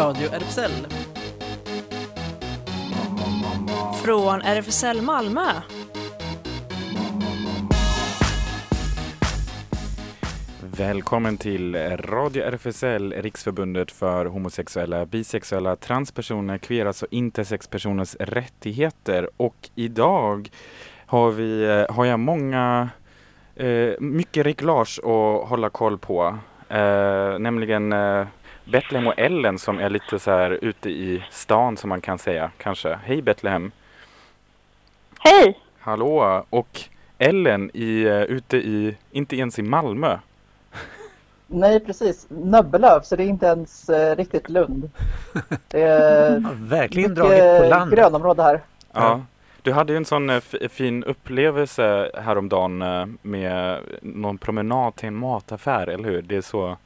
Radio RFSL. Från RFSL Malmö. Välkommen till Radio RFSL, Riksförbundet för homosexuella, bisexuella, transpersoner, queeras och intersexpersoners rättigheter. Och idag har, vi, eh, har jag många, eh, mycket reglage att hålla koll på. Eh, nämligen eh, Betlehem och Ellen som är lite så här ute i stan som man kan säga kanske. Hej Betlehem! Hej! Hallå! Och Ellen i, eh, ute i, inte ens i Malmö. Nej, precis. Nöbbelöv, så det är inte ens eh, riktigt Lund. Det är verkligen dragit på land. grönområde här. Ja. Du hade ju en sån eh, fin upplevelse häromdagen eh, med någon promenad till en mataffär, eller hur? Det är så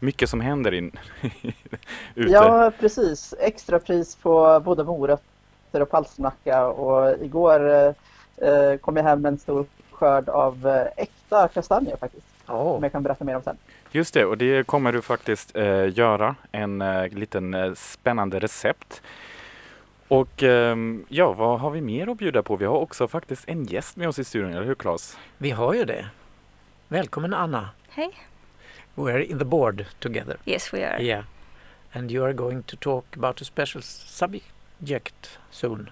mycket som händer in ute. Ja, precis. Extrapris på både morötter och palsternacka och igår eh, kom jag hem med en stor skörd av eh, äkta kastanjer faktiskt. Åh, Som jag kan berätta mer om sen. Just det, och det kommer du faktiskt eh, göra. En eh, liten eh, spännande recept. Och ehm, ja, vad har vi mer att bjuda på? Vi har också faktiskt en gäst med oss i studion, eller hur Claes? vi har ju det. Välkommen Anna. Hey. We're in the board together. Yes, we are. Yeah. And you are going to talk about a special subject soon.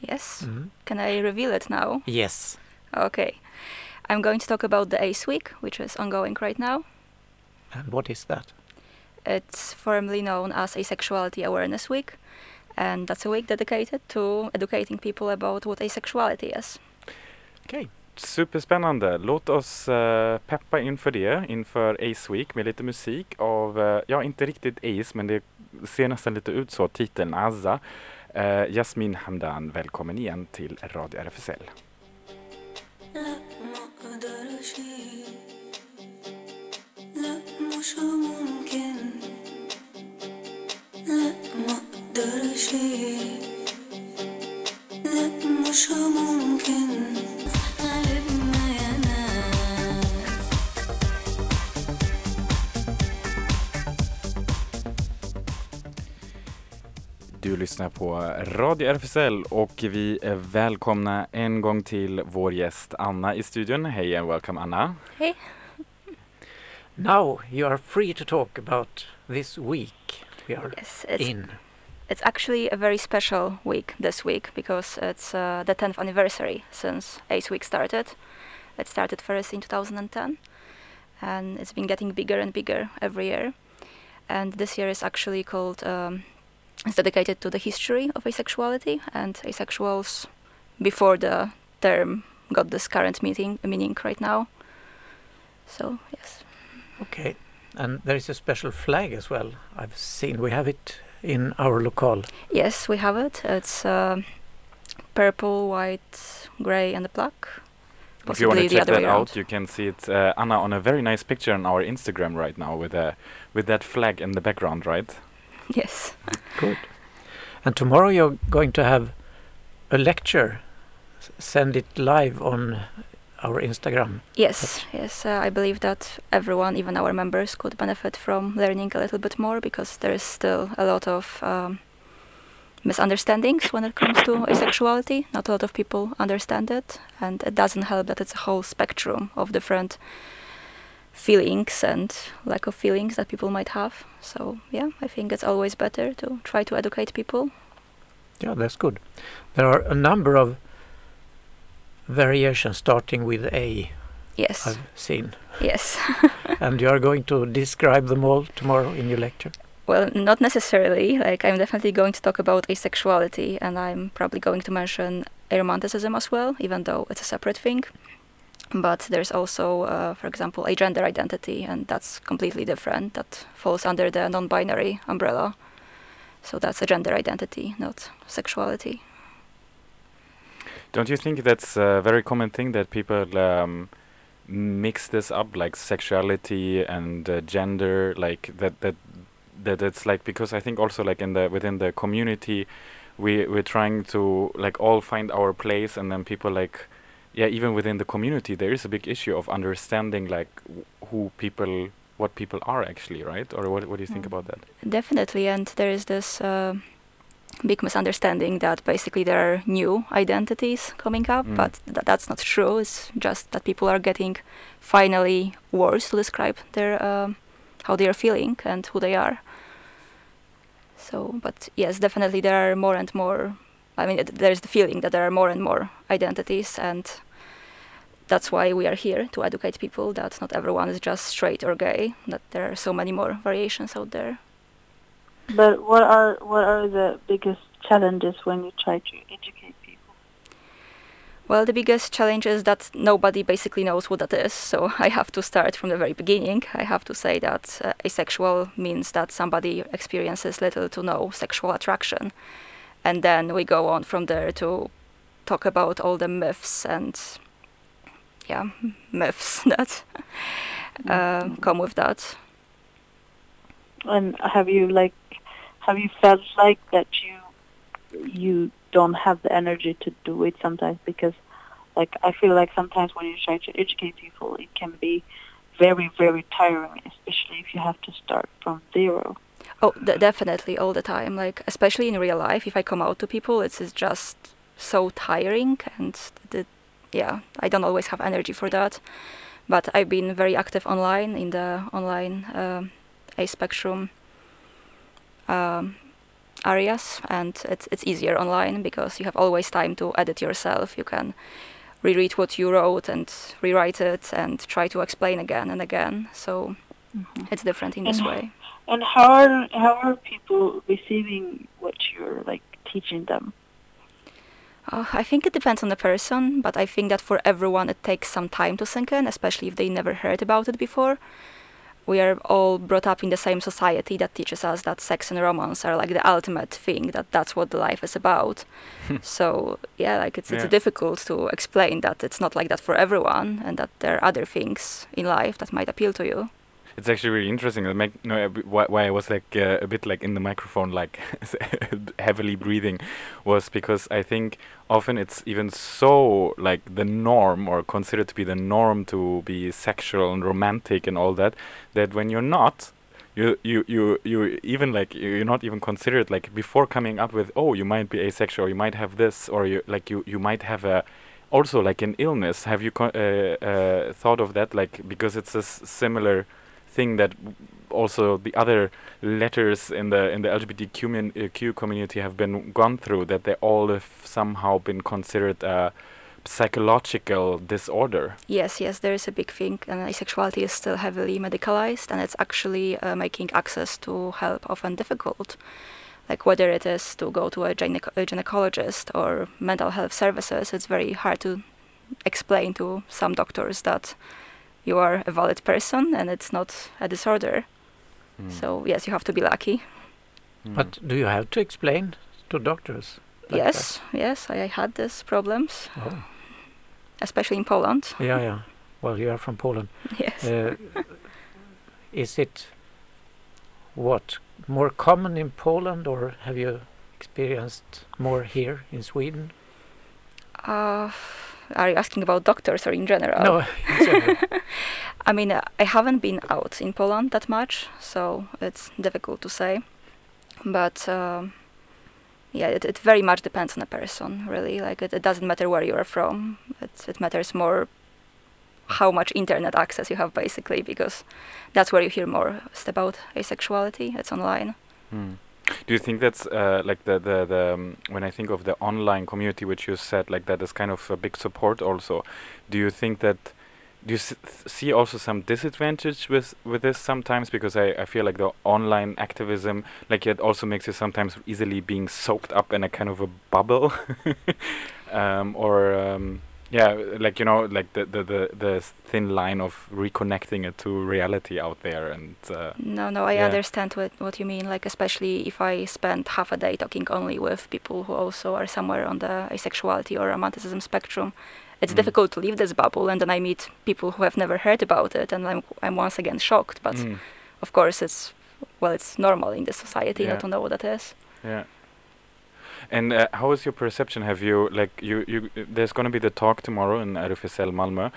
Yes. Mhm. Can I reveal it now? Yes. Okay. I'm going to talk about the ACE Week, which is ongoing right now. And what is that? It's formally known as Asexuality Awareness Week, and that's a week dedicated to educating people about what asexuality is. Okej. Superspännande. Låt oss eh, peppa inför det, inför Ace Week med lite musik av, eh, ja inte riktigt Ace, men det ser nästan lite ut så, titeln Azza. Eh, Jasmin Hamdan, välkommen igen till Radio RFSL. لا ما اقدرش لا مش ممكن Du lyssnar på Radio RFSL och vi är välkomna en gång till vår gäst Anna i studion. Hej and welcome Anna. Now you are free to talk about this week we are Yes, it's in. it's actually a very special week this week because it's uh, the 10th anniversary since ACE Week started. It started first in 2010, and it's been getting bigger and bigger every year. And this year is actually called um, it's dedicated to the history of asexuality and asexuals before the term got this current meaning meaning right now. So yes. Okay. And there is a special flag as well. I've seen we have it in our local. Yes, we have it. It's uh, purple, white, grey, and a black. If you want to check that out, you can see it uh, Anna on a very nice picture on our Instagram right now with a with that flag in the background, right? Yes. Good. And tomorrow you're going to have a lecture. S- Send it live on our Instagram. Yes, yes. Uh, I believe that everyone, even our members, could benefit from learning a little bit more because there is still a lot of um, misunderstandings when it comes to asexuality. Not a lot of people understand it, and it doesn't help that it's a whole spectrum of different feelings and lack of feelings that people might have. So, yeah, I think it's always better to try to educate people. Yeah, that's good. There are a number of variations starting with A, Yes, I've seen. yes. and you are going to describe them all tomorrow in your lecture. Well, not necessarily. Like, I'm definitely going to talk about asexuality, and I'm probably going to mention aromanticism as well, even though it's a separate thing. But there's also, uh, for example, a gender identity, and that's completely different. That falls under the non binary umbrella. So that's a gender identity, not sexuality. Don't you think that's a very common thing that people um, mix this up, like sexuality and uh, gender, like that that that it's like because I think also like in the within the community, we we're trying to like all find our place, and then people like yeah, even within the community, there is a big issue of understanding like w- who people what people are actually, right? Or what, what do you think Mm. about that? Definitely, and there is this uh, big misunderstanding that basically there are new identities coming up, Mm. but th- that's not true. It's just that people are getting finally words to describe their um, how they are feeling and who they are. So, but yes, definitely there are more and more. I mean, there's the feeling that there are more and more identities, and that's why we are here to educate people that not everyone is just straight or gay. That there are so many more variations out there. But what are what are the biggest challenges when you try to educate people? Well, the biggest challenge is that nobody basically knows what that is. So I have to start from the very beginning. I have to say that uh, asexual means that somebody experiences little to no sexual attraction. And then we go on from there to talk about all the myths and, yeah, myths that uh, come with that. And have you like have you felt like that you you don't have the energy to do it sometimes because like I feel like sometimes when you try to educate people it can be very very tiring especially if you have to start from zero. Oh, d- definitely all the time. Like especially in real life, if I come out to people, it's, it's just so tiring, and the, yeah, I don't always have energy for that. But I've been very active online in the online um, A spectrum um, areas, and it's it's easier online because you have always time to edit yourself. You can reread what you wrote and rewrite it and try to explain again and again. So it's different in this way. And how are how are people receiving what you're like teaching them? Uh, I think it depends on the person, but I think that for everyone it takes some time to sink in, especially if they never heard about it before. We are all brought up in the same society that teaches us that sex and romance are like the ultimate thing, that that's what the life is about. so, yeah, like it's, Yeah. it's difficult to explain that it's not like that for everyone and that there are other things in life that might appeal to you. It's actually really interesting. That make no, why, why I was like uh, a bit like in the microphone, like heavily breathing, was because I think often it's even so like the norm or considered to be the norm to be sexual and romantic and all that. That when you're not, you you you you even like you- you're not even considered like before coming up with oh you might be asexual, you might have this, or you like you you might have a also like an illness. Have you uh, uh, thought of that? Like because it's a similar thing that also the other letters in the in the LGBTQ uh, Q community have been gone through that they all have somehow been considered a psychological disorder. Yes, yes, there is a big thing, and asexuality is still heavily medicalized, and it's actually uh, making access to help often difficult. Like whether it is to go to a, a gynecologist or mental health services, it's very hard to explain to some doctors that you are a valid person and it's not a disorder. Mm. So yes, you have to be lucky. Mm. But do you have to explain to doctors? like yes, yes, I had these problems. Oh. especially in Poland. Yeah, yeah. Well, you are from Poland. yes. Uh, is it what more common in Poland, or have you experienced more here in Sweden? Uh, are you asking about doctors or in general? No, in general. I mean, I haven't been out in Poland that much, so it's difficult to say. But um, yeah, it, it very much depends on the person, really. Like, it, it doesn't matter where you are from. It, it matters more how much internet access you have, basically, because that's where you hear more about asexuality. It's online. Hmm. Do you think that's uh, like the the, the um, when I think of the online community, which you said like that is kind of a big support also? Do you think that do you see also some disadvantage with with this sometimes because I, I feel like the online activism like it also makes you sometimes easily being soaked up in a kind of a bubble um, or um, yeah like you know like the, the the the thin line of reconnecting it to reality out there and uh, No, no, I Yeah. understand what, what you mean. Like, especially if I spend half a day talking only with people who also are somewhere on the asexuality or romanticism spectrum, it's Mm. difficult to leave this bubble. And then I meet people who have never heard about it, and I'm, I'm once again shocked. But mm, of course, it's well, it's normal in this society Yeah. not to know what that is. Yeah. And uh, how is your perception? Have you like you you? There's going to be the talk tomorrow in RFSL Malmö.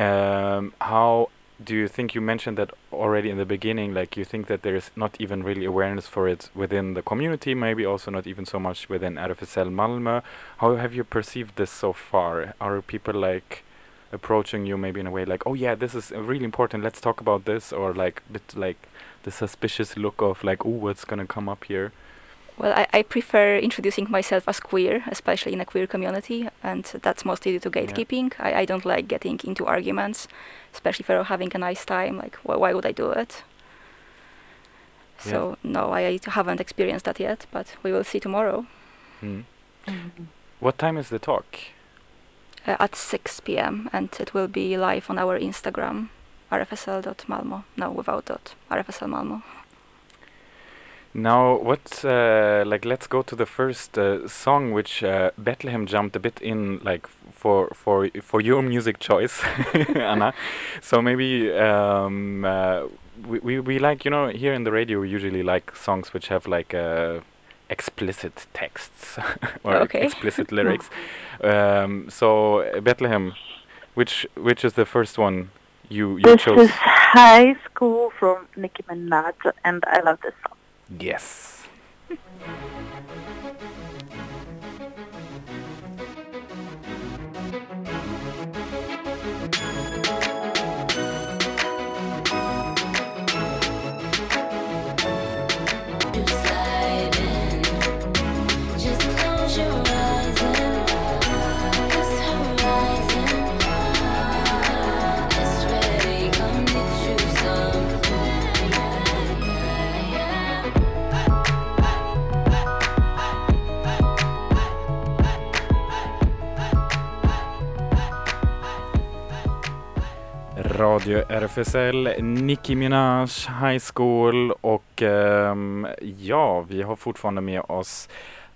Um, how do you think you mentioned that already in the beginning? Like you think that there is not even really awareness for it within the community, maybe also not even so much within RFSL Malmö. How have you perceived this so far? Are people like approaching you maybe in a way like, oh yeah, this is really important. Let's talk about this, or like bit like the suspicious look of like, oh, what's gonna come up here? Well, I, I prefer introducing myself as queer, especially in a queer community, and that's mostly due to gatekeeping. I, I don't like getting into arguments, especially if we're having a nice time. Like, wh- why would I do it? So, no, I haven't experienced that yet, but we will see tomorrow Hmm. What time is the talk? uh, at 6 p.m. and it will be live on our Instagram, rfsl.malmo. No, without dot, rfsl malmo. Now, what, uh, like, let's go to the first uh, song, which uh, Bethlehem jumped a bit in, like, for for for your music choice, Anna. So maybe um, uh, we, we we like, you know, here in the radio, we usually like songs which have like uh, explicit texts or Okay. explicit lyrics. Um, so uh, Bethlehem, which which is the first one you you This chose? is High School from Nicki Minaj, and I love this song. Yes. Radio RFSL, Nicki Minaj High School och um, ja, vi har fortfarande med oss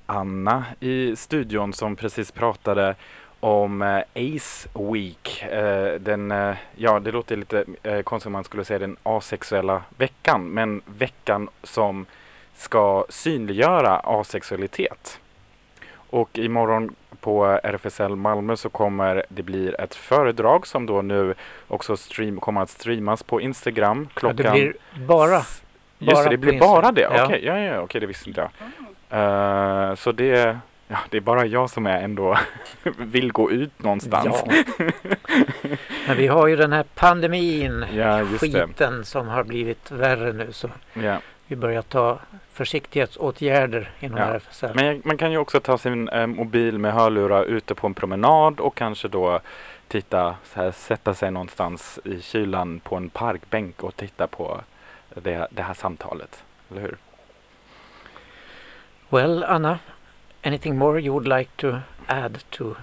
Anna i studion som precis pratade om eh, Ace Week. Eh, den, eh, ja, det låter lite konstigt om man skulle säga den asexuella veckan, men veckan som ska synliggöra asexualitet. Och imorgon på RFSL Malmö så kommer det bli ett föredrag som då nu också stream, kommer att streamas på Instagram Ja, klockan... det blir bara Just bara det, det blir Instagram. bara det? Ja. Okej, ja, ja, okej, det visste inte jag. Eh, så det, ja, det är bara jag som är ändå vill gå ut någonstans. Ja. Men vi har ju den här pandemin, Ja, just det. skiten som har blivit värre nu så Ja. Vi börjar ta försiktighetsåtgärder inom Ja. RFSL. Men man kan ju också ta sin eh, mobil med hörlurar ute på en promenad och kanske då titta, här, sätta sig någonstans i kylan på en parkbänk och titta på det, det här samtalet. Eller hur? Well, Anna, anything more you would like to add to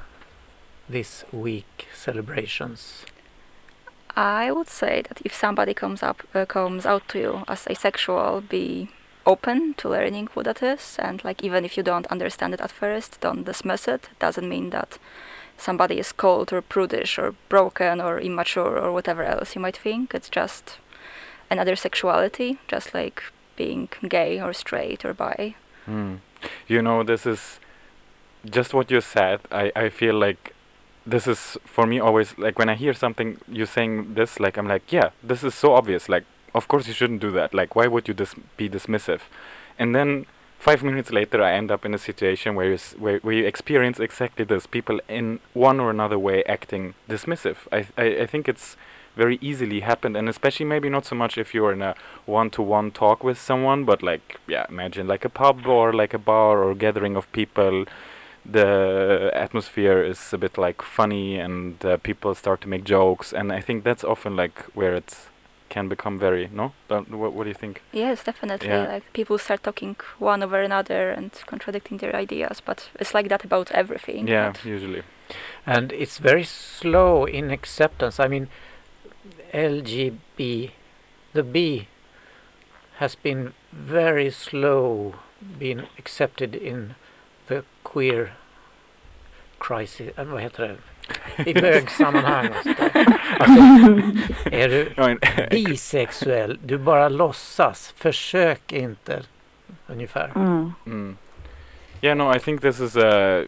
this week celebrations? I would say that if somebody comes up uh, comes out to you as asexual, be open to learning who that is, and like even if you don't understand it at first, don't dismiss it. It doesn't mean that somebody is cold or prudish or broken or immature or whatever else you might think. It's just another sexuality, just like being gay or straight or bi. Mm. You know, this is just what you said. I, I feel like this is for me always like when I hear something you saying this, like I'm like, yeah, this is so obvious. Like, of course you shouldn't do that. Like, why would you dis- be dismissive? And then five minutes later, I end up in a situation where you s- where, where you experience exactly this. People in one or another way acting dismissive. I I, I think it's very easily happened and especially maybe not so much if you're in a one-to-one talk with someone but like yeah imagine like a pub or like a bar or gathering of people the atmosphere is a bit like funny and uh, people start to make jokes and i think that's often like where it can become very no Don't, what, what do you think Yes, definitely. Yeah. Like people start talking one over another and contradicting their ideas, but it's like that about everything. yeah but- usually And it's very slow in acceptance. I mean, LGB, the B, has been very slow being accepted in the queer crisis. äh, Vad heter det? I bögsammanhang. Alltså, är du bisexuell, du bara låtsas. Försök inte. Ungefär. Mm. Mm. Yeah, no, I think this is uh,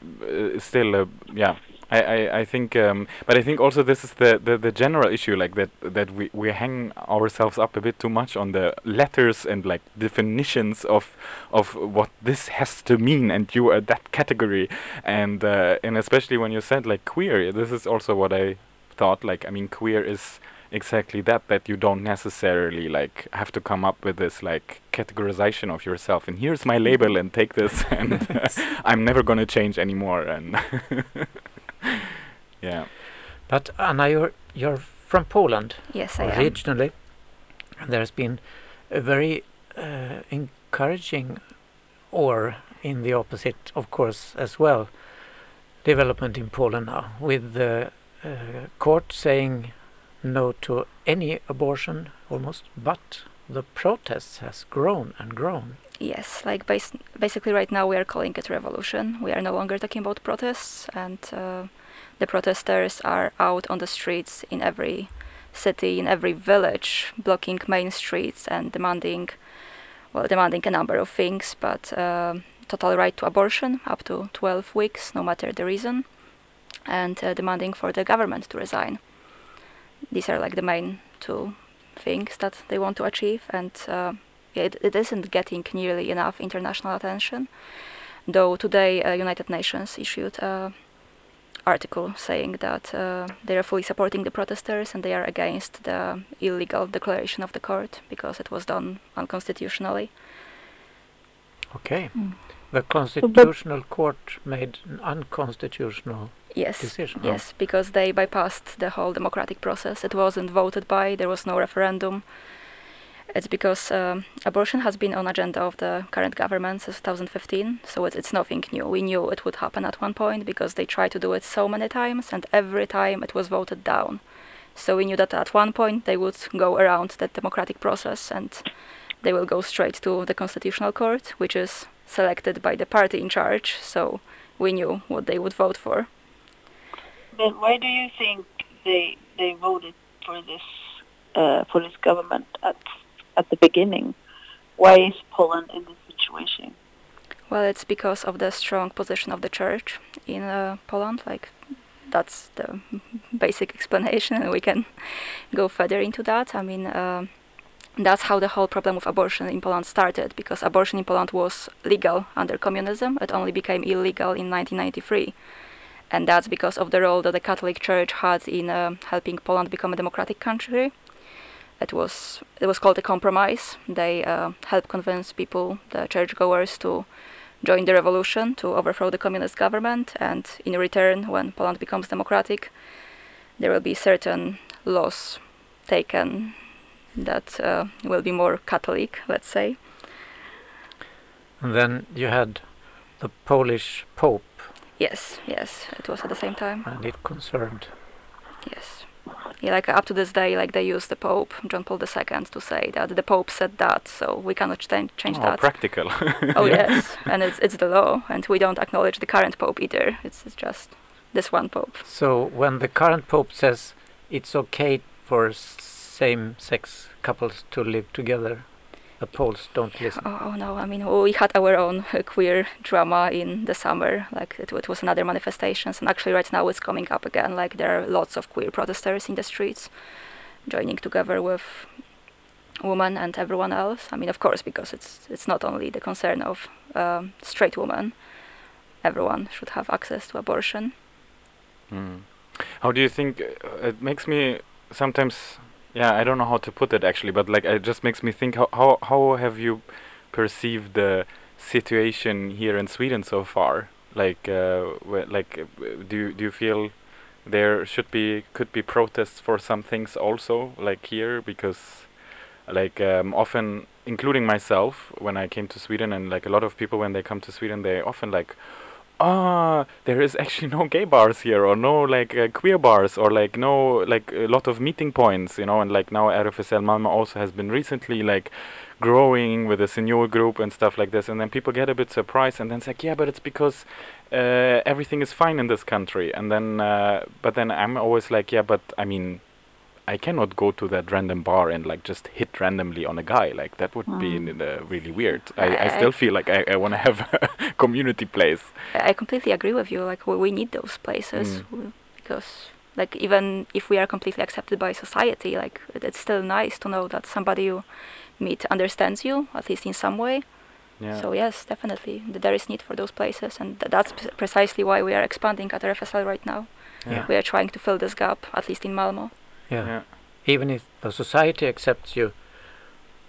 still a yeah I, I, I think, um, but I think also this is the, the, the general issue, like that that we, we hang ourselves up a bit too much on the letters and like definitions of of what this has to mean, and you are that category, and uh, and especially when you said like queer, this is also what I thought. Like I mean, queer is exactly that that you don't necessarily like have to come up with this like categorization of yourself and here's my label and take this and uh, i'm never going to change anymore and yeah But Anna, you're you're from Poland Yes, I am. originally. and There's been a very uh, encouraging, or in the opposite, of course, as well, development in Poland now, with the uh, court saying no to any abortion almost, but the protests has grown and grown. Yes, like bas- basically right now we are calling it revolution. We are no longer talking about protests, and uh, the protesters are out on the streets in every city, in every village, blocking main streets and demanding, well, demanding a number of things, but um total right to abortion up to 12 weeks, no matter the reason, and uh, demanding for the government to resign. These are like the main two things that they want to achieve, and uh, it, it isn't getting nearly enough international attention. Though today, uh, United Nations issued an article saying that uh, they are fully supporting the protesters and they are against the illegal declaration of the court because it was done unconstitutionally. Okay. Mm. The Constitutional Court made an unconstitutional Yes, decision. yes, because they bypassed the whole democratic process. It wasn't voted by. There was no referendum. It's because um, abortion has been on agenda of the current government since 2015, so it's, it's nothing new. We knew it would happen at one point because they tried to do it so many times, and every time it was voted down. So we knew that at one point they would go around that democratic process and they will go straight to the constitutional court, which is selected by the party in charge. So we knew what they would vote for. But why do you think they they voted for this uh, for this government at at the beginning? Why is Poland in this situation? Well, it's because of the strong position of the church in uh, Poland. Like, that's the basic explanation, and we can go further into that. I mean, uh, that's how the whole problem with abortion in Poland started, because abortion in Poland was legal under communism. It only became illegal in 1993. And that's because of the role that the Catholic Church had in uh, helping Poland become a democratic country. It was it was called a compromise. They uh, helped convince people, the churchgoers, to join the revolution to overthrow the communist government. And in return, when Poland becomes democratic, there will be certain laws taken that uh, will be more Catholic, let's say. And then you had the Polish Pope, Yes, yes, it was at the same time. and it concerned. Yes. Yeah, like up to this day, like they use the Pope, John Paul II, to say that the Pope said that, so we cannot change, change oh, that. practical Oh yes, and it's it's the law, and we don't acknowledge the current Pope either. It's, it's just this one Pope. So when the current Pope says it's okay for same-sex couples to live together, the Poles don't listen. Oh, oh no, I mean we had our own uh, queer drama in the summer. Like it, it was another manifestations, and actually right now it's coming up again. Like there are lots of queer protesters in the streets, joining together with women and everyone else. I mean, of course, because it's it's not only the concern of um, straight women. Everyone should have access to abortion. Mm. How do you think uh, it makes me sometimes? Yeah, I don't know how to put it actually, but like it just makes me think. How how how have you perceived the situation here in Sweden so far? Like uh, like do you, do you feel there should be could be protests for some things also like here because like um, often including myself when I came to Sweden and like a lot of people when they come to Sweden they often like ah there is actually no gay bars here or no like uh, queer bars or like no like a lot of meeting points you know and like now RFSL Malmö also has been recently like growing with a senior group and stuff like this and then people get a bit surprised and then it's like yeah but it's because uh, everything is fine in this country and then uh, but then I'm always like yeah but I mean I cannot go to that random bar and like just hit randomly on a guy. Like that would be Mm. uh, really weird. I, I I- still feel like I, I want to have a community place. I completely agree with you. Like we, we need those places Mm. because, like, even if we are completely accepted by society, like it's still nice to know that somebody you meet understands you at least in some way. Yeah. So yes, definitely, there is need for those places, and th- that's p- precisely why we are expanding at RFSL right now. Yeah. We are trying to fill this gap, at least in Malmo. Yeah. Yeah. Even if the society accepts you,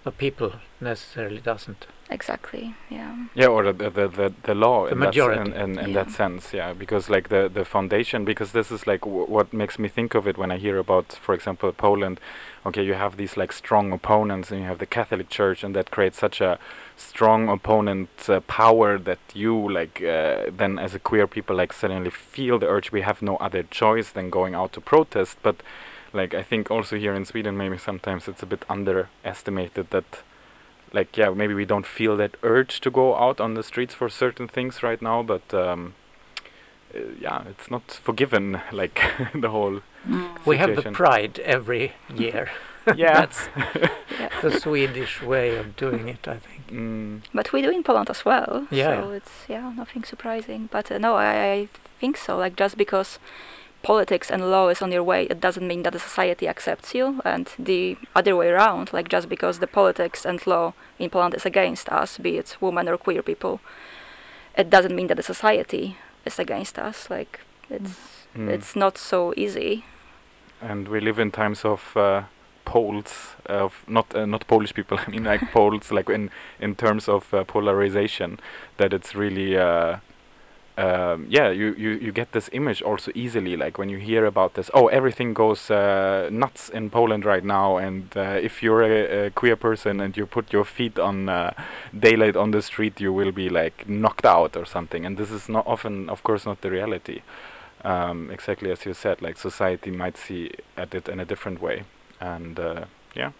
the people necessarily doesn't. Exactly. Yeah. Yeah, or the the the, the law The in, that, majority. in, in, in Yeah. that sense, yeah, because like the the foundation, because this is like w- what makes me think of it when I hear about, for example, Poland. Okay, you have these like strong opponents, and you have the Catholic Church, and that creates such a strong opponent uh, power that you like uh, then as a queer people like suddenly feel the urge. We have no other choice than going out to protest, but like I think also here in Sweden, maybe sometimes it's a bit underestimated that like yeah maybe we don't feel that urge to go out on the streets for certain things right now but um, uh, yeah it's not forgiven like the whole We have the pride every year. yeah That's the Swedish way of doing it, I think. mm, But we do in Poland as well. Yeah. So it's yeah nothing surprising. But uh, no, I, I think so. Like just because politics and law is on your way, it doesn't mean that the society accepts you, and the other way around. Like just because the politics and law in Poland is against us, be it women or queer people, it doesn't mean that the society is against us. Like it's mm. it's not so easy. and we live in times of uh, Poles of not uh, not Polish people I mean like Poles like in in terms of uh, polarization that it's really uh, um, yeah you, you you get this image also easily like when you hear about this oh everything goes uh, nuts in Poland right now and uh, if you're a, a queer person and you put your feet on uh, daylight on the street you will be like knocked out or something and this is not often of course not the reality um, exactly as you said, like society might see at it in a different way, and uh, yeah.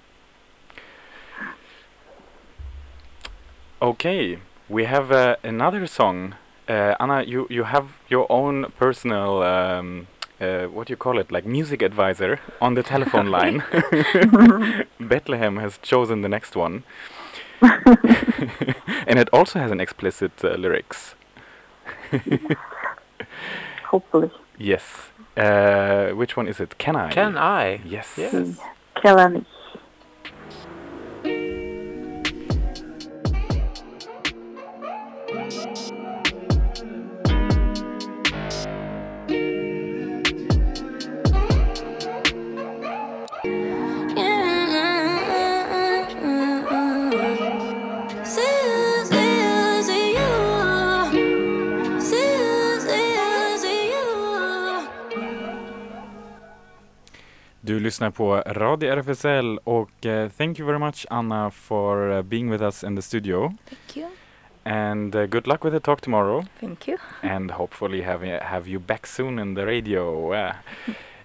Okay, we have uh, another song. Uh, Anna, you you have your own personal um, uh, what do you call it, like music advisor on the telephone line. Bethlehem has chosen the next one, and it also has an explicit uh, lyrics. Hopefully. Yes. Uh, which one is it? Can I? Can I? Yes. Yes. Kelani. Du lyssnar på Radio RFSL och uh, thank you very much Anna for uh, being with us in the studio Thank you. and uh, good luck with the talk tomorrow Thank you. and hopefully have, have you back soon in the radio. Uh,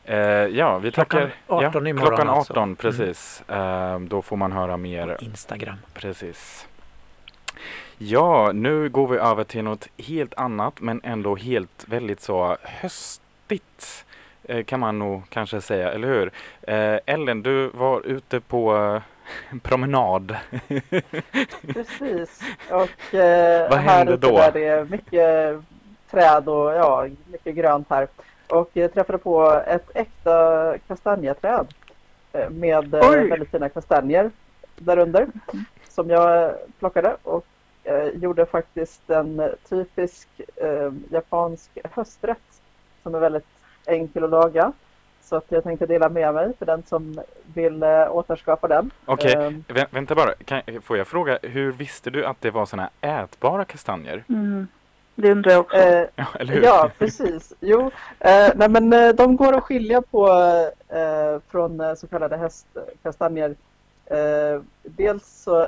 uh, ja, vi Klockan tackar. 18 ja, imorgon Klockan 18, alltså. Mm. precis. Uh, då får man höra mer På Instagram. Precis. Ja, nu går vi över till något helt annat men ändå helt väldigt så höstigt kan man nog kanske säga, eller hur? Eh, Ellen, du var ute på eh, promenad. Precis. Och eh, Vad här hände ute då? där det är mycket träd och ja, mycket grönt här. Och jag träffade på ett äkta kastanjeträd eh, med eh, Oj. väldigt fina kastanjer därunder som jag plockade och eh, gjorde faktiskt en typisk eh, japansk hösträtt som är väldigt enkel att laga. Så att jag tänkte dela med mig för den som vill eh, återskapa den. Okej, Ehm, vä- vänta bara. Kan, får jag fråga, hur visste du att det var såna ätbara kastanjer? Mm. Det undrar jag också. eh, Ja, eller hur? Ja, precis. Jo, eh, nej, men eh, de går att skilja på eh, från eh, så kallade hästkastanjer. Eh, dels så,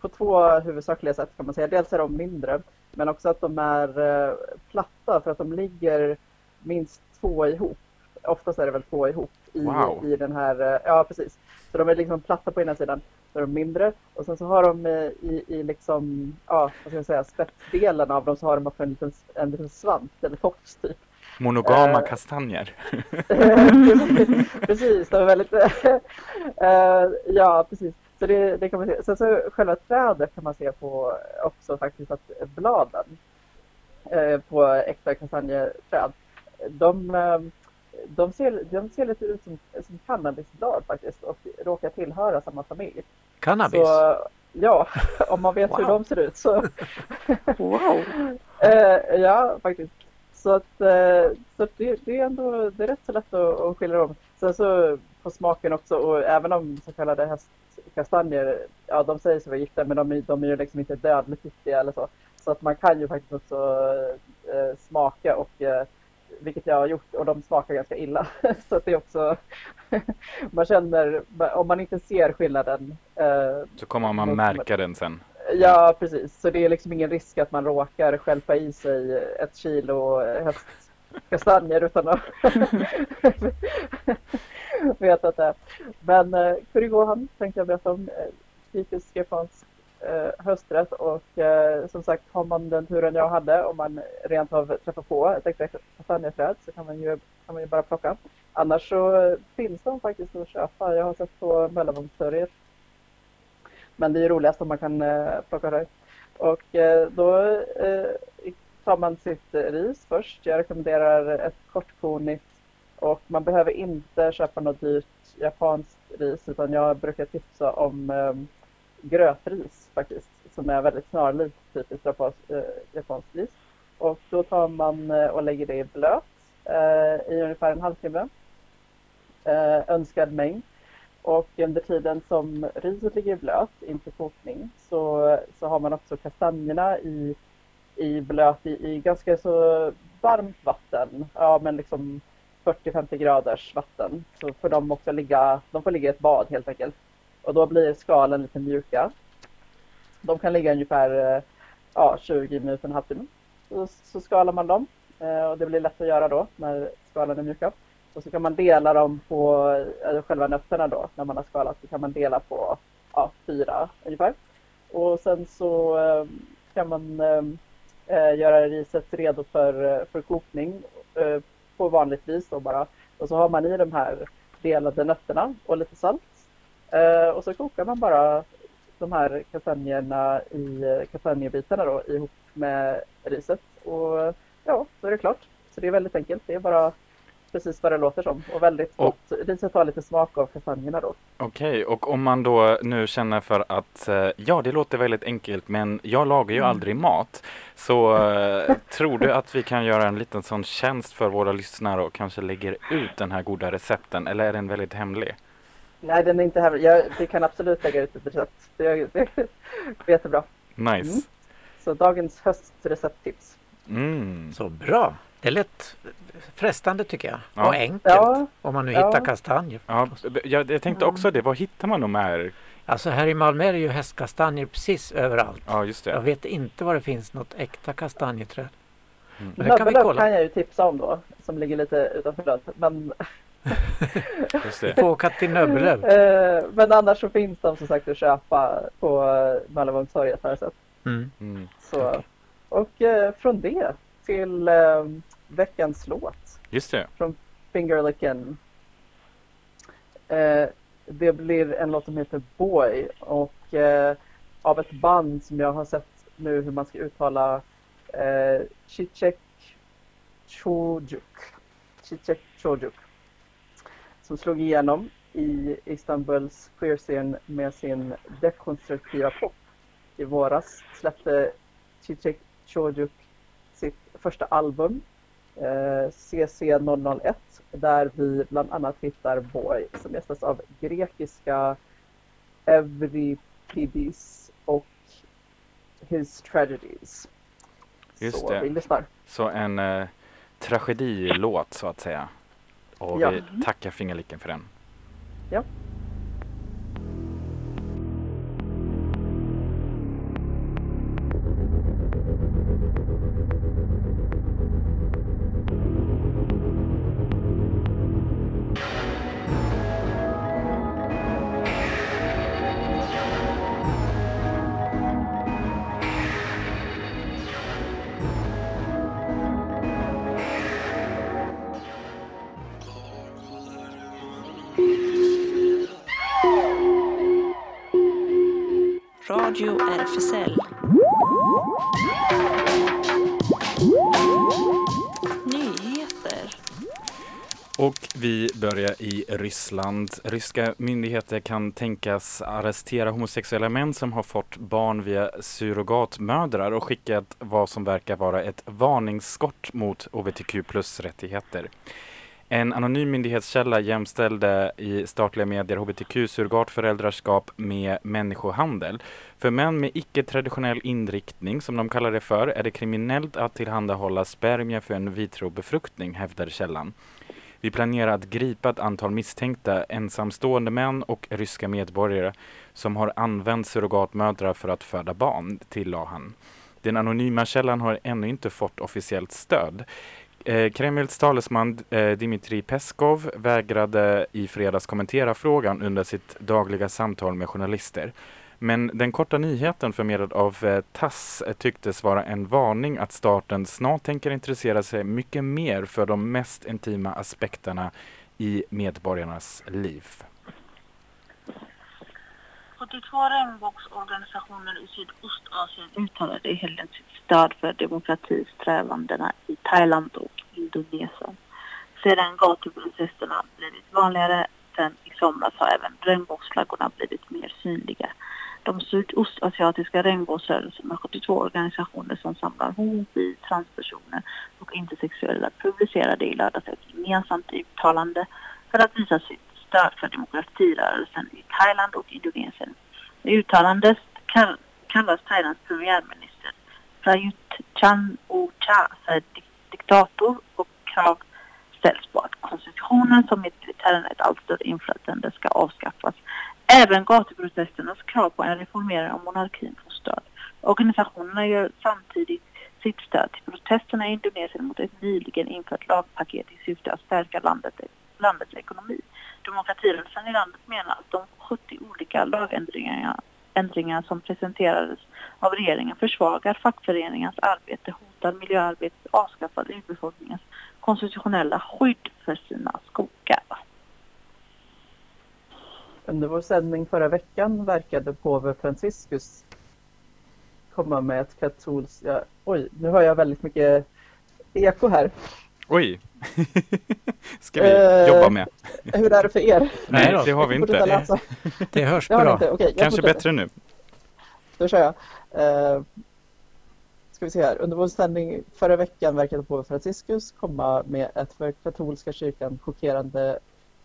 på två huvudsakliga sätt kan man säga. Dels är de mindre, men också att de är platta för att de ligger minst två ihop. Oftast är det väl två ihop i, Wow. i den här, eh, ja precis. Så de är liksom platta på ena sidan, så är de mindre. Och sen så har de eh, i, i liksom, ja vad ska jag säga, spetsdelen av dem så har de också en liten, en liten svans eller tofs typ. Monogama Eh, kastanjer. precis, de är väldigt... eh, ja, precis. Så det, det kan man se. Sen så själva trädet kan man se på också faktiskt att bladen eh, på äkta kastanjeträd, de, eh, de, ser, de ser lite ut som, som cannabisblad faktiskt och råkar tillhöra samma familj. Cannabis? Så, ja, om man vet hur Wow. de ser ut så Wow. Eh, ja, faktiskt. Så att, eh, så det, det är ändå det är rätt så lätt att, att skilja dem. Sen så på smaken också och även om så kallade hästkastanjer, ja de säger sig vara giftiga men de, är- de är ju liksom inte dödligt giftiga eller så. Så att man kan ju faktiskt också eh, smaka och eh, vilket jag har gjort och de smakar ganska illa. så det är också, man känner, om man inte ser skillnaden eh, Så kommer man märka den sen. Ja, precis. Så det är liksom ingen risk att man råkar stjälpa i sig ett kilo hästkastanjer utan att veta att det är. Men eh, Kurigohan tänkte jag berätta om. Eh, typisk japansk eh, hösträtt och eh, som sagt har man den turen jag hade om man rent av träffar på ett äkta kastanjeträd så kan man ju, kan man ju bara plocka. Annars så finns de faktiskt att köpa. Jag har sett på Möllevångstorget. men det är ju roligast om man kan eh, plocka det. Och eh, då tar man sitt ris först. Jag rekommenderar ett kortkornigt och man behöver inte köpa något dyrt japanskt ris utan jag brukar tipsa om grötris faktiskt som är väldigt snarlikt typiskt japanskt eh, ris. Och då tar man eh, och lägger det i blöt eh, i ungefär en halvtimme. Eh, önskad mängd. Och under tiden som riset ligger i blöt inför kokning så, så har man också kastanjerna i, i blöt i, i ganska så varmt vatten. Ja men liksom 40-50 graders vatten. Så får de också ligga, de får ligga i ett bad helt enkelt. Och då blir skalen lite mjuka. De kan ligga ungefär eh, ja, 20 minuter, en halvtimme. Så, så skalar man dem eh, och det blir lätt att göra då när skalen är mjuka. Och så kan man dela dem på eh, själva nötterna då när man har skalat så kan man dela på ja, fyra ungefär. Och sen så kan man äh, göra riset redo för, för kokning äh, på vanligt vis då bara. Och så har man i de här delade nötterna och lite salt. Eh, och så kokar man bara de här kastanjerna i eh, kastanjebitarna då ihop med riset. Och ja, så är det klart. Så det är väldigt enkelt. Det är bara precis vad det låter som. Och väldigt Och- gott. Riset har lite smak av kastanjerna då. Okej, och om man då nu känner för att eh, ja, det låter väldigt enkelt, men jag lagar ju Mm. aldrig mat. Så eh, tror du att vi kan göra en liten sån tjänst för våra lyssnare och kanske lägger ut den här goda recepten, eller är den väldigt hemlig? Nej, den är inte här. Jag, vi kan absolut lägga ut ett recept. Det, det, det är jättebra. Nice. Mm. Så dagens höstrecepttips. Mm. Så bra. Det är lätt frestande tycker jag. Ja. Och enkelt. Ja, Om man nu Ja. hittar kastanjer. Ja, jag, jag tänkte också det. Var hittar man de här? Alltså här i Malmö är det ju hästkastanjer precis överallt. Ja, just Jag det. vet inte var det finns något äkta kastanjeträd. Men det kan vi kolla. kan jag ju tipsa om då, som ligger lite utanför Lund. Men, Just får åka till Nöbbelöv. eh, men annars så finns de som sagt att köpa på Möllevångstorget har jag sett. Mm. Mm. Så. Och eh, från det till eh, veckans låt. Just det. Fingerlickin. Eh, det blir en låt som heter Boy och av ett band som jag har sett nu hur man ska uttala eh, Chichek Chojuk. Chichek Chojuk. Som slog igenom i Istanbuls queerscen med sin dekonstruktiva pop. I våras släppte Chichek Chojuk sitt första album eh, CC001 där vi bland annat hittar Boy som gästas av grekiska Evripidis och His Tragedies. Just Så det. vi lyssnar. Så en eh, tragedilåt så att säga. Och Ja. vi tackar Fingerlicken för den. Boy, Ryssland. Ryska myndigheter kan tänkas arrestera homosexuella män som har fått barn via surrogatmödrar och skickat vad som verkar vara ett varningsskott mot hbtq plus-rättigheter. En anonym myndighetskälla jämställde i statliga medier hbtq-surrogatföräldraskap med människohandel. För män med icke-traditionell inriktning, som de kallar det för, är det kriminellt att tillhandahålla spermier för en vitrobefruktning, hävdar källan. Vi planerar att gripa ett antal misstänkta ensamstående män och ryska medborgare som har använt surrogatmödrar för att föda barn, tillade han. Den anonyma källan har ännu inte fått officiellt stöd. Eh, Kremls talesman eh, Dmitrij Peskov vägrade i fredags kommentera frågan under sitt dagliga samtal med journalister. Men den korta nyheten förmedlad av eh, TASS eh, tycktes vara en varning att staten snart tänker intressera sig mycket mer för de mest intima aspekterna i medborgarnas liv. 42 regnbågsorganisationer i Sydostasien uttalade i helgen sitt stöd för demokratisträvandena i Thailand och Indonesien. Sedan gatuprotesterna blivit vanligare sen i somras har även regnbågsflaggorna blivit mer synliga. De sydostasiatiska regnbågsrörelserna, 72 organisationer som samlar homo, transpersoner och intersexuella publicerade i lördags ett gemensamt uttalande för att visa sitt stöd för demokratirörelsen i Thailand och Indonesien. I uttalandet kallas Thailands premiärminister Prayut Chan-o-cha för diktator och krav ställs på att konstitutionen som gett militären ett allt större inflytande ska avskaffas. Även gatuprotesternas krav på en reformering av monarkin får stöd. Organisationerna gör samtidigt sitt stöd till protesterna i Indonesien mot ett nyligen infört lagpaket i syfte att stärka landet, landets ekonomi. Demokratirörelsen i landet menar att de 70 olika lagändringar ändringar som presenterades av regeringen försvagar fackföreningarnas arbete, hotar miljöarbetet avskaffar urbefolkningens konstitutionella skydd för sina skogar. Under vår sändning förra veckan verkade påve Franciscus komma med ett katolskt... Ja, oj, nu har jag väldigt mycket eko här. Oj! Ska vi Eh, jobba med? Hur är det för er? Nej, då. det har vi inte. läsa. Det hörs bra. inte? Jag Kanske bättre nu. Då kör jag. Eh, ska vi se här. Under vår sändning förra veckan verkade påve Franciscus komma med ett för katolska kyrkan chockerande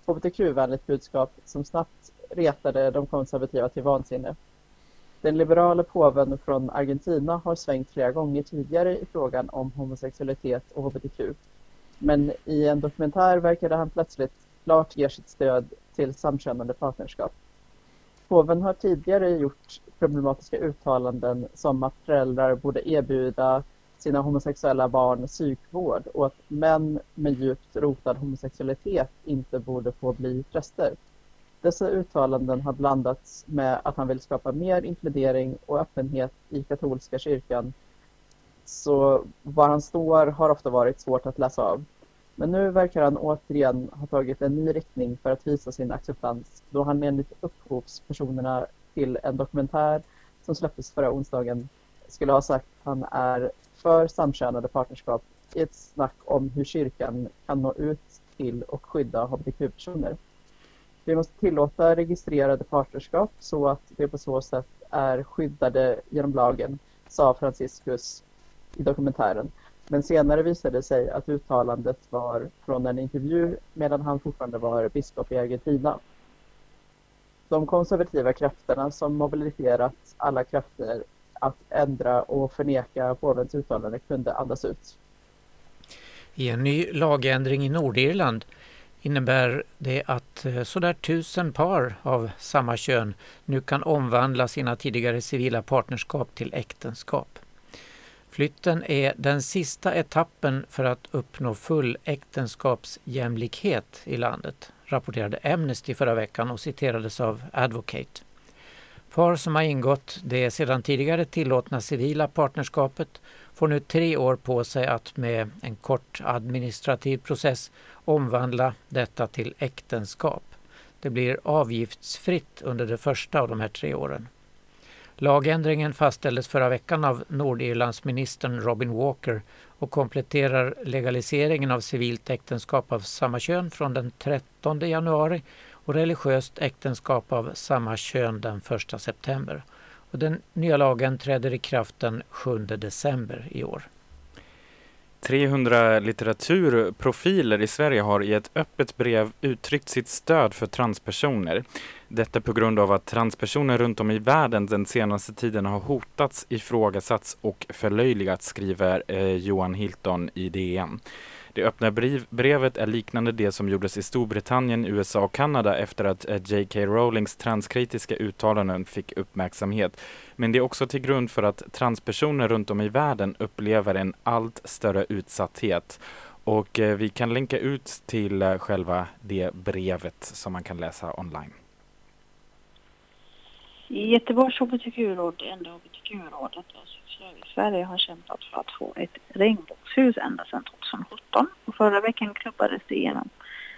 hbtq-vänligt budskap som snabbt retade de konservativa till vansinne. Den liberala påven från Argentina har svängt flera gånger tidigare i frågan om homosexualitet och hbtq. Men i en dokumentär verkade han plötsligt klart ge sitt stöd till samkönade partnerskap. Påven har tidigare gjort problematiska uttalanden som att föräldrar borde erbjuda sina homosexuella barn psykvård och att män med djupt rotad homosexualitet inte borde få bli präster. Dessa uttalanden har blandats med att han vill skapa mer inkludering och öppenhet i katolska kyrkan. Så var han står har ofta varit svårt att läsa av. Men nu verkar han återigen ha tagit en ny riktning för att visa sin acceptans då han enligt upphovspersonerna till en dokumentär som släpptes förra onsdagen skulle ha sagt att han är för samkönade partnerskap i ett snack om hur kyrkan kan nå ut till och skydda hbtq-personer. Vi måste tillåta registrerade partnerskap så att de på så sätt är skyddade genom lagen, sa Franciscus i dokumentären. Men senare visade det sig att uttalandet var från en intervju medan han fortfarande var biskop i Argentina. De konservativa krafterna som mobiliserat alla krafter att ändra och förneka påvens uttalande kunde andas ut. I en ny lagändring i Nordirland innebär det att eh, sådär tusen par av samma kön nu kan omvandla sina tidigare civila partnerskap till äktenskap. Flytten är den sista etappen för att uppnå full äktenskapsjämlikhet i landet, rapporterade Amnesty förra veckan och citerades av Advocate. Par som har ingått det sedan tidigare tillåtna civila partnerskapet får nu tre år på sig att med en kort administrativ process omvandla detta till äktenskap. Det blir avgiftsfritt under det första av de här tre åren. Lagändringen fastställdes förra veckan av Nordirlandsministern Robin Walker och kompletterar legaliseringen av civilt äktenskap av samma kön från den 13 januari och religiöst äktenskap av samma kön den 1 september. Och den nya lagen träder i kraft den 7 december i år. 300 litteraturprofiler i Sverige har i ett öppet brev uttryckt sitt stöd för transpersoner. Detta på grund av att transpersoner runt om i världen den senaste tiden har hotats, ifrågasatts och förlöjligats, skriver eh, Johan Hilton i DN. Det öppna brev, brevet är liknande det som gjordes i Storbritannien, USA och Kanada efter att eh, J.K. Rowlings transkritiska uttalanden fick uppmärksamhet. Men det är också till grund för att transpersoner runt om i världen upplever en allt större utsatthet. Och eh, vi kan länka ut till eh, själva det brevet som man kan läsa online. Göteborgs hbtq-råd, enda hbtq-rådet i Sverige har kämpat för att få ett regnbågshus ända sedan 2017. Och förra veckan klubbades det igenom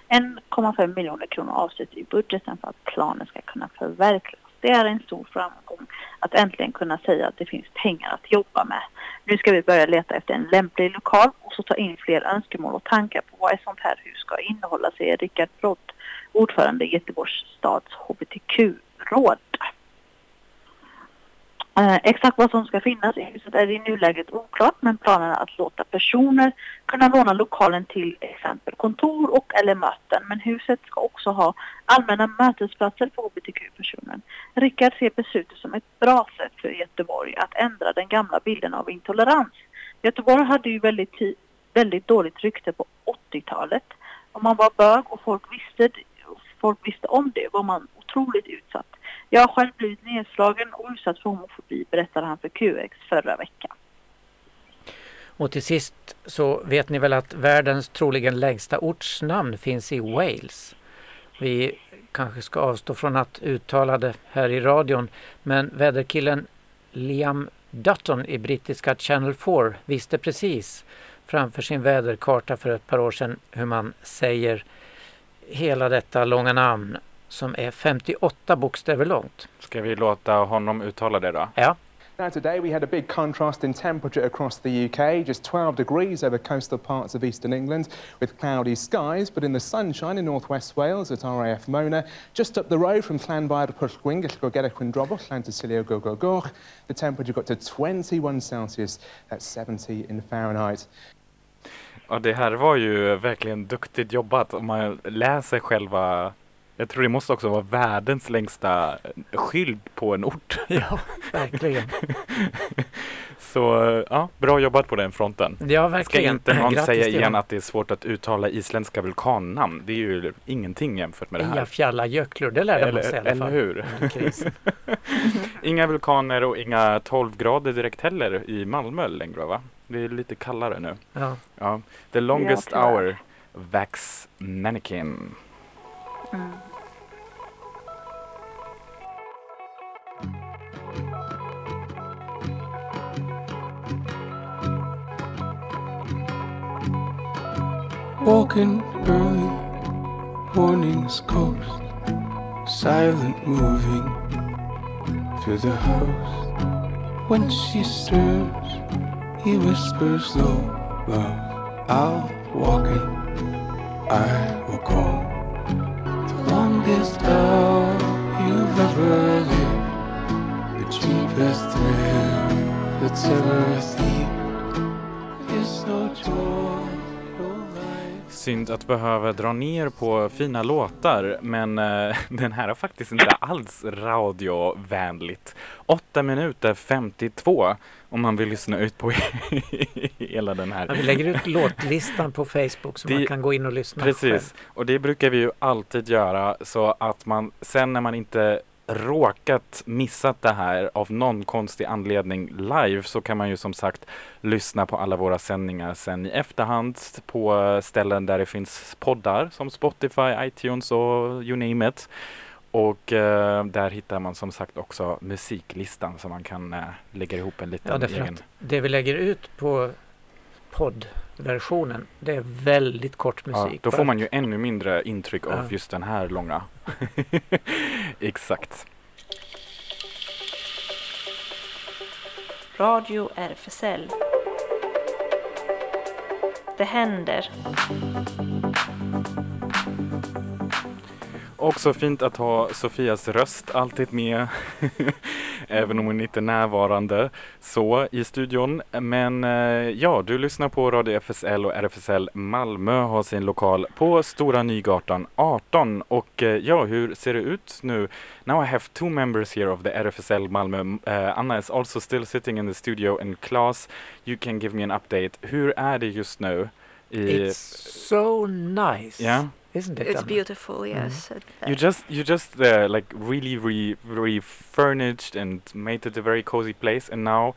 1,5 miljoner kronor avsätts i budgeten för att planen ska kunna förverkligas. Det är en stor framgång att äntligen kunna säga att det finns pengar att jobba med. Nu ska vi börja leta efter en lämplig lokal och så ta in fler önskemål och tankar på vad ett sånt här hus ska innehålla, säger Rickard Brott, ordförande i Göteborgs stads hbtq-råd. Eh, exakt vad som ska finnas i huset är i nuläget oklart men planen är att låta personer kunna låna lokalen till exempel kontor och eller möten. Men huset ska också ha allmänna mötesplatser för hbtq-personer. Rickard ser beslutet som ett bra sätt för Göteborg att ändra den gamla bilden av intolerans. Göteborg hade ju väldigt, väldigt dåligt rykte på 80-talet. Om man var bög och folk visste, folk visste om det var man otroligt utsatt. Jag har själv blivit nedslagen och utsatt för homofobi, berättade han för QX förra veckan. Och till sist så vet ni väl att världens troligen längsta ortsnamn finns i Wales. Vi kanske ska avstå från att uttala det här i radion men väderkillen Liam Dutton i brittiska Channel 4 visste precis framför sin väderkarta för ett par år sedan hur man säger hela detta långa namn som är 58 bokstäver långt. Ska vi låta honom uttala det då? Ja, Now, today we had a big contrast in temperature across the UK, just 12 degrees over coastal parts of eastern England with cloudy skies, but in the sunshine in northwest Wales at RAF Mona, just up the road from Llanfair Pwllgwyn, Gellgorgera Quindrobwll, Llantysilio Gogogorch, the temperature got to 21 Celsius, that's 70 in Fahrenheit. Ja, det här var ju verkligen duktigt jobbat om man läser själva jag tror det måste också vara världens längsta skylt på en ort. ja verkligen. Så ja, bra jobbat på den fronten. Ja, Ska verkligen. inte någon Grattis säga igen att det är svårt att uttala isländska vulkannamn. Det är ju ingenting jämfört med det här. Eyjafjallajökull, det lärde man sig i alla Eller, fall. eller hur? Inga vulkaner och inga 12 grader direkt heller i Malmö längre va? Det är lite kallare nu. Ja. Ja. The longest tyvärr. hour, Vax Mannequin. Mm. Walking early, morning's coast, silent moving through the house. When she stirs, he whispers low, love, I'll walk it, I will go. The longest hour you've ever lived, the cheapest thrill that's ever thieved, Synd att behöva dra ner på fina låtar men eh, den här är faktiskt inte alls radiovänligt. 8 minuter 52 om man vill lyssna ut på hela den här. Ja, vi lägger ut låtlistan på Facebook så Det- man kan gå in och lyssna själv. Precis, och det brukar vi ju alltid göra så att man sen när man inte råkat missat det här av någon konstig anledning live så kan man ju som sagt lyssna på alla våra sändningar sen i efterhand på ställen där det finns poddar som Spotify, iTunes och you name it. Och eh, där hittar man som sagt också musiklistan så man kan eh, lägga ihop en liten Ja, egen. det vi lägger ut på poddversionen. Det är väldigt kort Ja, musik. då Bara får man ju ännu mindre intryck av Ja. just den här långa. Exakt. Radio RFSL. Det händer. Också fint att ha Sofias röst alltid med, även om hon inte är närvarande så i studion. Men eh, ja, du lyssnar på Radio FSL och RFSL Malmö har sin lokal på Stora Nygatan 18. Och eh, ja, hur ser det ut nu? Now I have two members here of the RFSL Malmö. Uh, Anna is also still sitting in the studio and Claes, you can give me an update. Hur är det just nu? I, It's so nice. yeah? Isn't it? It's Anna? beautiful, yes. It- You just you just uh, like really re refurnished and made it a very cozy place. And now,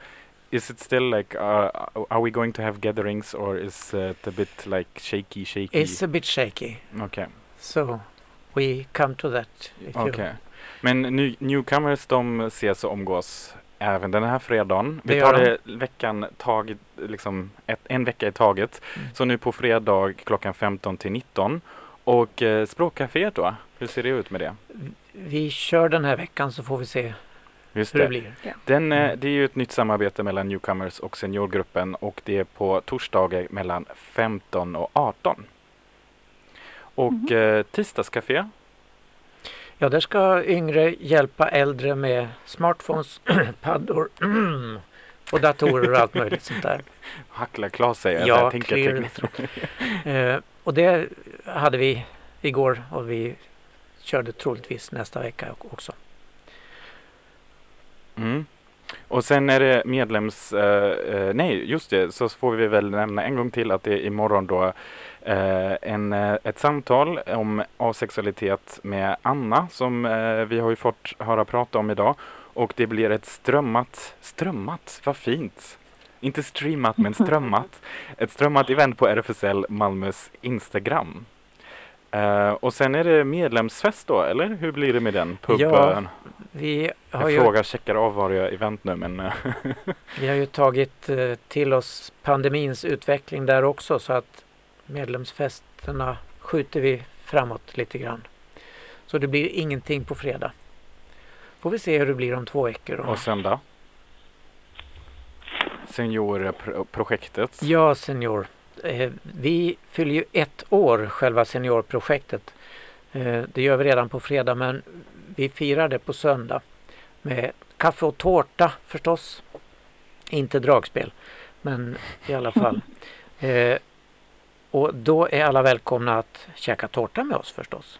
is it still like uh, are we going to have gatherings or is it a bit like shaky, shaky? It's a bit shaky. Okej, So we come to that. If you- Men new, newcomers de ses och omgås även den här fredagen. Vi Det tar gör det veckan taget, liksom ett, en vecka i taget. Mm. Så nu på fredag klockan 15 till 19. Och eh, språkcaféet då? Hur ser det ut med det? Vi kör den här veckan så får vi se Just hur det det. blir. Den, eh, Mm. det är ju ett nytt samarbete mellan Newcomers och Seniorgruppen och det är på torsdagar mellan 15 och 18. Och eh, tisdagscafé, Ja, där ska yngre hjälpa äldre med smartphones, paddor och datorer och allt möjligt sånt där. Hackla Klas säger Ja, jag. tänker clear och det hade vi igår och vi körde troligtvis nästa vecka också. Mm. Och sen är det medlems... Eh, eh, nej, just det, så får vi väl nämna en gång till att det är imorgon då eh, en, eh, ett samtal om asexualitet med Anna som eh, vi har ju fått höra prata om idag. Och det blir ett strömmat, strömmat, vad fint! Inte streamat men strömmat. Ett strömmat event på RFSL Malmös Instagram. Eh, och sen är det medlemsfest då, eller hur blir det med den? Pub, Ja, Vi har, jag ju, frågar, checkar av vad jag event nu men eh, vi har ju tagit eh, till oss pandemins utveckling där också så att medlemsfesterna skjuter vi framåt lite grann. Så det blir ingenting på fredag. Får vi se hur det blir om två veckor. då. och söndag. Seniorprojektet. Ja, senior. Eh, vi fyller ju ett år, själva seniorprojektet. Eh, det gör vi redan på fredag, men vi firar det på söndag. Med kaffe och tårta förstås. Inte dragspel, men i alla fall. Eh, och då är alla välkomna att käka tårta med oss förstås.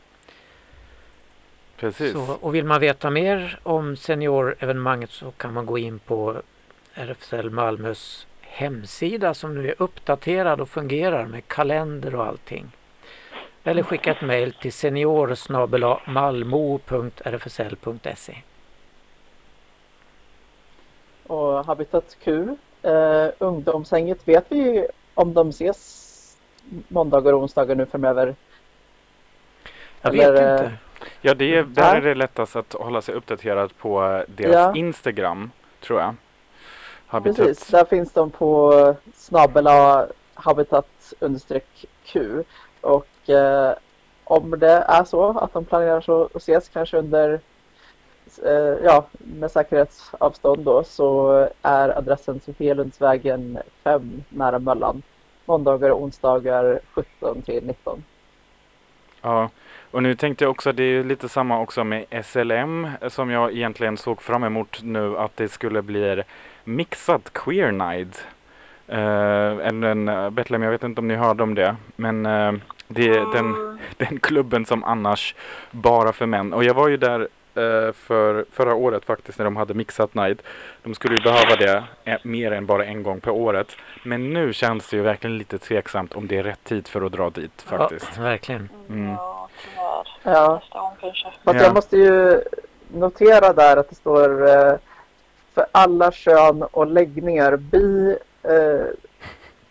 Precis. Så, och vill man veta mer om seniorevenemanget så kan man gå in på RFSL Malmös hemsida som nu är uppdaterad och fungerar med kalender och allting. Eller skicka ett mejl till senior malmo.rfsl.se. Och Habitat Q, eh, ungdomshänget, vet vi om de ses måndagar och onsdagar nu framöver? Jag Eller, vet inte. Ja, det är, där är det lättast att hålla sig uppdaterad på deras Ja. Instagram, tror jag. Habitat. Precis, där finns de på snabela habitat understreck Q. Och eh, om det är så att de planerar så att ses kanske under eh, ja, med säkerhetsavstånd då så är adressen Sofielundsvägen 5 nära Möllan. Måndagar och onsdagar 17 till 19. Ja, och nu tänkte jag också, det är lite samma också med SLM som jag egentligen såg fram emot nu att det skulle bli mixat Queer Night. Uh, en, en, Betlehem, jag vet inte om ni hörde om det, men eh, det är den, den klubben som annars bara för män. Och jag var ju där eh, för förra året faktiskt när de hade mixat night. De skulle ju behöva det eh, mer än bara en gång per året. Men nu känns det ju verkligen lite tveksamt om det är rätt tid för att dra dit faktiskt. Ja, verkligen. Mm. Ja, tyvärr. Ja. Nästa gång kanske. Fast Ja. jag måste ju notera där att det står eh, för alla kön och läggningar. Bi, eh,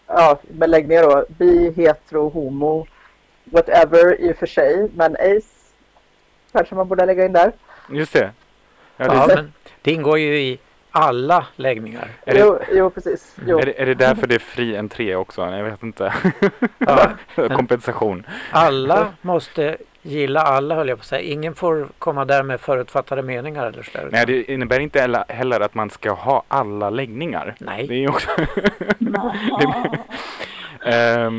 ja, med läggningar då. Bi, hetero, homo, whatever i och för sig. Men ace kanske man borde lägga in där. Just det. Ja, det Ja, men det ingår ju i alla läggningar. Är det, Jo, jo, precis. Jo. är, det, är det därför det är fri entré också? Jag vet inte. Ja, Kompensation. alla måste gilla alla höll jag på att säga. Ingen får komma där med förutfattade meningar eller så. där, Nej, det innebär inte heller- att man ska ha alla läggningar. Nej. Det är också... eh,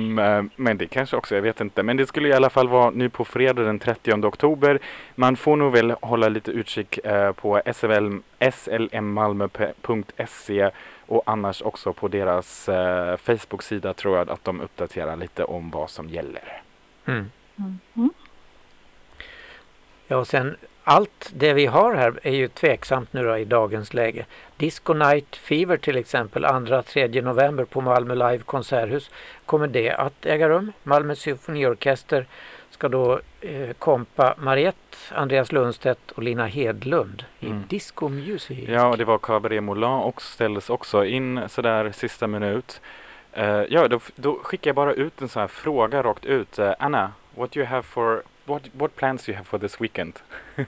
men det kanske också, jag vet inte. Men det skulle i alla fall vara nu på fredag den 30 oktober. Man får nog väl hålla lite utkik eh, på SLM, slmmalmo.se och annars också på deras eh, Facebook-sida tror jag att de uppdaterar lite om vad som gäller. Mm. Mhm. Ja, och sen allt det vi har här är ju tveksamt nu då i dagens läge. Disco Night Fever till exempel, 2-3 november på Malmö Live konserthus. Kommer det att äga rum? Malmö symfoniorkester ska då eh, kompa Mariette, Andreas Lundstedt och Lina Hedlund i Mm. Disco Music. Ja, och det var Cabaret Moulin och ställdes också in sådär sista minut. Eh, ja, då, då skickar jag bara ut en sån här fråga rakt ut. Eh, Anna, what do you have for what what plans do you have for this weekend?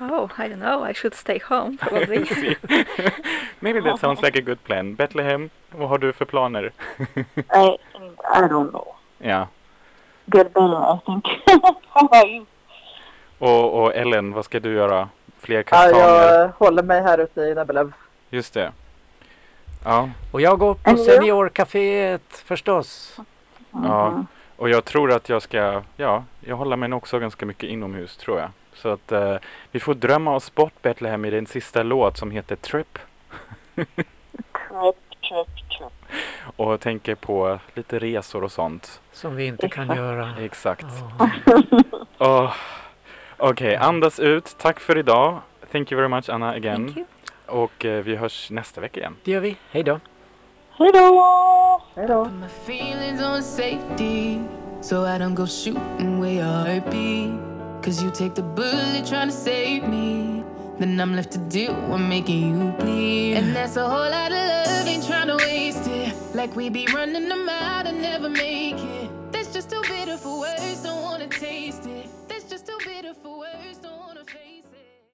Oh, I don't know. I should stay home probably. Maybe that sounds like a good plan. Bethlehem, vad har du för planer? I I don't know. Ja, Get better, I think. How about you? och, och Ellen, vad ska du göra? Fler Ja, kastanjer? jag håller mig här ute i Nebelöv. Just det. Ja, Och jag går på? Seniorcaféet förstås. Ja. Och jag tror att jag ska, ja, jag håller mig nog också ganska mycket inomhus tror jag. Så att eh, vi får drömma oss bort Bethlehem i den sista låt som heter Trip. Trip, trip, trip. Och tänker på lite resor och sånt. Som vi inte kan göra. Exakt. Ja. Oh. Okej, andas ut. Tack för idag. Thank you very much Anna again. Thank you. Och eh, vi hörs nästa vecka igen. Det gör vi. Hej då. Hello. Hej då! Put my feelings on safety so I don't go shooting where your heart be. Cause you take the bullet trying to save me. Then I'm left to deal with making you bleed. And that's a whole lot of love, ain't trying to waste it. Like we be running them out and never make it. That's just too bitter for words,